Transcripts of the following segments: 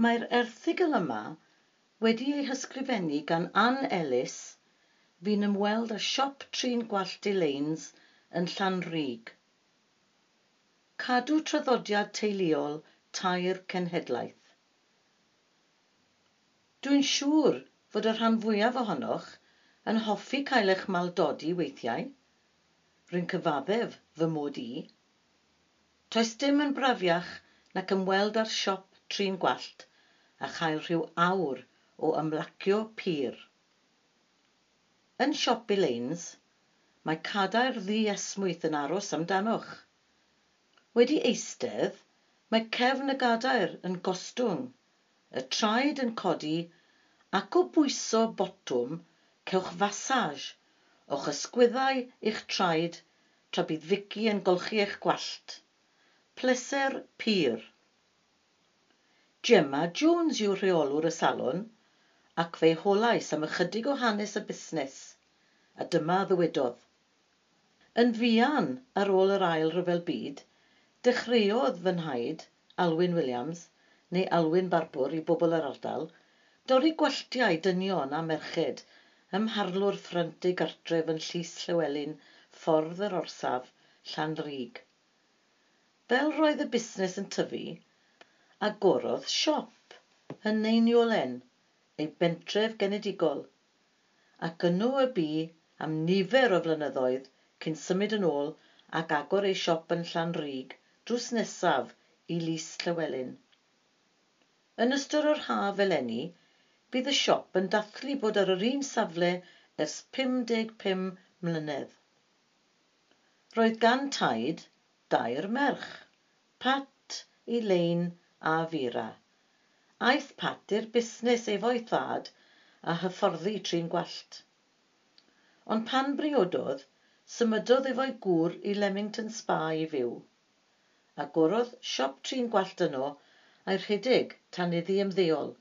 Mae'r erthigol yma wedi ei hysgrifennu gan Ann Ellis fi'n ymweld â siop trin gwallt Elaine's yn Llanrug. Cadw traddodiad teuluol tair cenhedlaeth. Dwi'n siŵr fod y rhan fwyaf ohonoch yn hoffi cael eich maldodi weithiau. Rwy'n cyfaddef fy mod i. Toes dim yn brafiach nac ymweld â'r siop trin gwallt a chael rhyw awr o ymlacio pyr. Yn siop Elein's, mae cadair ddi-esmwyth yn aros amdanoch. Wedi eistedd, mae cefn y gadair yn gostwng, y traed yn codi ac o bwyso botwm cewch fasaj o'ch ysgwyddau eich traed tra bydd Vicky yn golchi eich gwallt. Pleser pyr. Gemma Jones yw rheolwr y salon ac fe holais am ychydig o hanes y busnes, a dyma ddywedodd. Yn fuan ar ôl yr ail ryfel byd, dechreuodd fy nhaid, Alwyn Williams, neu Alwyn Barbwr i bobl yr ardal, dorri gwelltiau dynion a merched ym mharlwr ffrynt ei gartref yn Llys Llywelyn, ffordd yr orsaf, Llanrug. Fel roedd y busnes yn tyfu, agorodd siop yn Neiniolen, ei bentref genedigol, ac yno y bu am nifer o flynyddoedd cyn symud yn ôl ac agor ei siop yn Llanrug drws nesaf i Lys Llywelyn. Yn ystod o'r haf eleni, bydd y siop yn dathlu bod ar yr un safle ers 55 mlynedd. Roedd gan Taid dair merch, Pat, Elaine a Fira. Aeth Pat i'r busnes efo'i thad a hyfforddi trin gwallt. Ond pan briododd, symudodd efo'i gŵr i Leamington Spa i fyw. Agorodd siop trin gwallt yno a'i rhedeg tan iddi ymddeol.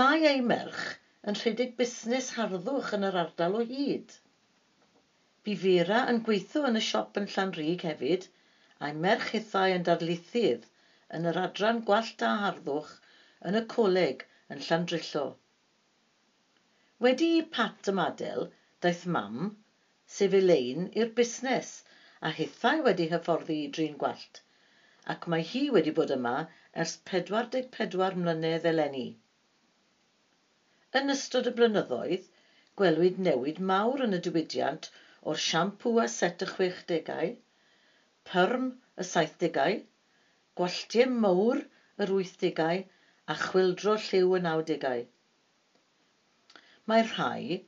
Mae ei merch yn rhedeg busnes harddwch yn yr ardal o hyd. Bu Fera yn gweithio yn y siop yn Llanrug hefyd, a'i merch hithau yn darlithydd yn yr Adran Gwallt a Harddwch yn y coleg yn Llandrillo. Wedi i Pat ymadael, daeth mam, sef Elaine, i'r busnes a hithau wedi hyfforddi i drin gwallt, ac mae hi wedi bod yma ers 44 mlynedd eleni. Yn ystod y blynyddoedd, gwelwyd newid mawr yn y diwydiant o'r siampw a set y 60au, pyrm y 70au gwalltiau mawr yr wythdegau a chwildro lliw y nawdegau. Mae rhai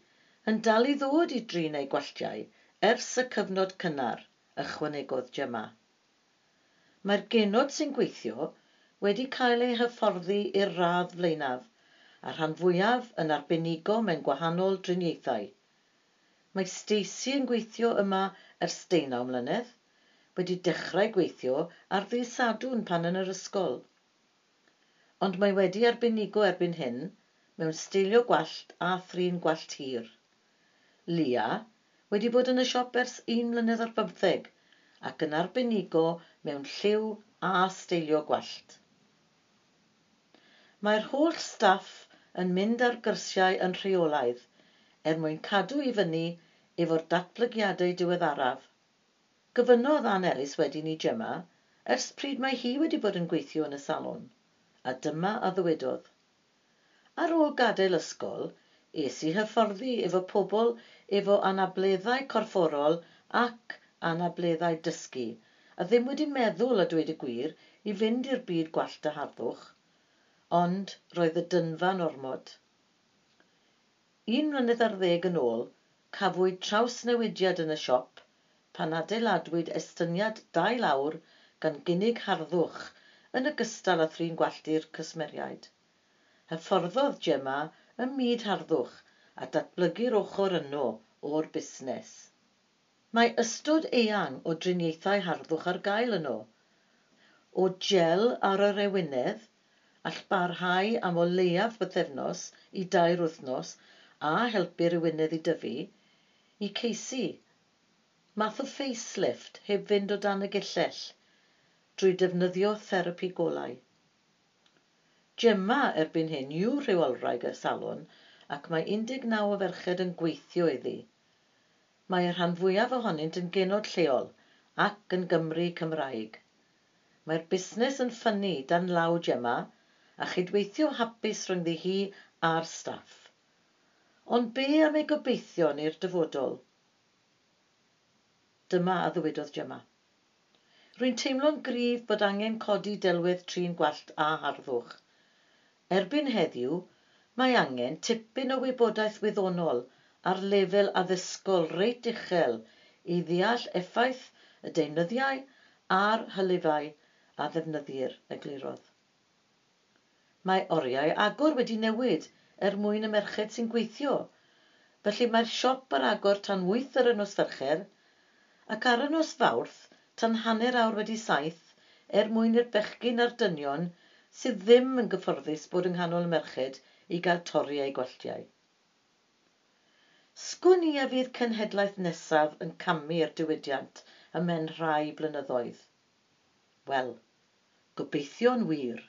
yn dal i ddod i drin eu gwalltiau ers y cyfnod cynnar, ychwanegodd Gemma. Mae'r genod sy'n gweithio wedi cael eu hyfforddi i'r radd flaenaf a rhan fwyaf yn arbenigo mewn gwahanol driniaethau. Mae Stacey yn gweithio yma ers deunaw mlynedd wedi dechrau gweithio ar ddydd Sadwrn pan yn yr ysgol, ond mae wedi arbenigo erbyn hyn mewn steilio gwallt a thrin gwallt hir. Lia wedi bod yn y siop ers un mlynedd ar bymtheg ac yn arbenigo mewn lliw a steilio gwallt. Mae'r holl staff yn mynd ar gyrsiau yn rheolaidd er mwyn cadw i fyny efo'r datblygiadau diweddaraf Gofynnodd Ann Ellis wedyn i Gemma ers pryd mae hi wedi bod yn gweithio yn y salon, a dyma a ddywedodd. Ar ôl gadael ysgol, es i hyfforddi efo pobl efo anableddau corfforol ac anableddau dysgu, a ddim wedi meddwl a dweud y gwir i fynd i'r byd gwallt a harddwch, ond roedd y dynfa'n ormod. Un mlynedd ar ddeg yn ôl, cafwyd trawsnewidiad yn y siop pan adeiladwyd estyniad dau lawr gan gynnig harddwch yn ogystal â thrin gwalltu'r cysmeriaid. Hyfforddodd Gemma ym myd harddwch a datblygu'r ochr yno o'r busnes. Mae ystod eang o driniaethau harddwch ar gael yno. O gel ar yr ewynydd, all barhau am o leiaf bythefnos i dair wythnos a helpu'r ewynydd i dyfu, i ceisi Math o facelift heb fynd o dan y gillell drwy defnyddio therapi golau. Gemma erbyn hyn yw rheolwraig y salon ac mae 19 o ferched yn gweithio iddi. Mae y rhan fwyaf ohonynt yn genod lleol ac yn Gymru Cymraeg. Mae'r busnes yn ffynnu dan law Gemma a chydweithio hapus rhyngddi hi a'r staff. Ond be am ei gobeithio i'r dyfodol? Dyma a ddywedodd Gemma. Rwy'n teimlo'n gryf bod angen codi delwedd trin gwallt a harddwch. Erbyn heddiw, mae angen tipyn o wybodaeth wyddonol ar lefel addysgol reit uchel i ddeall effaith y deunyddiau a'r hylifau a ddefnyddir, eglurodd. Mae oriau agor wedi newid er mwyn y merched sy'n gweithio, felly mae'r siop ar agor tan 8 yr nos Fercher ac ar y nos Fawrth tan hanner awr wedi saith er mwyn i'r bechgyn a'r dynion sydd ddim yn gyfforddus bod yng nghanol merched i gael torri eu gwelltiau. Sgwn i a fydd cenhedlaeth nesaf yn camu'r diwydiant ymhen rhai blynyddoedd. Wel, gobeithio'n wir.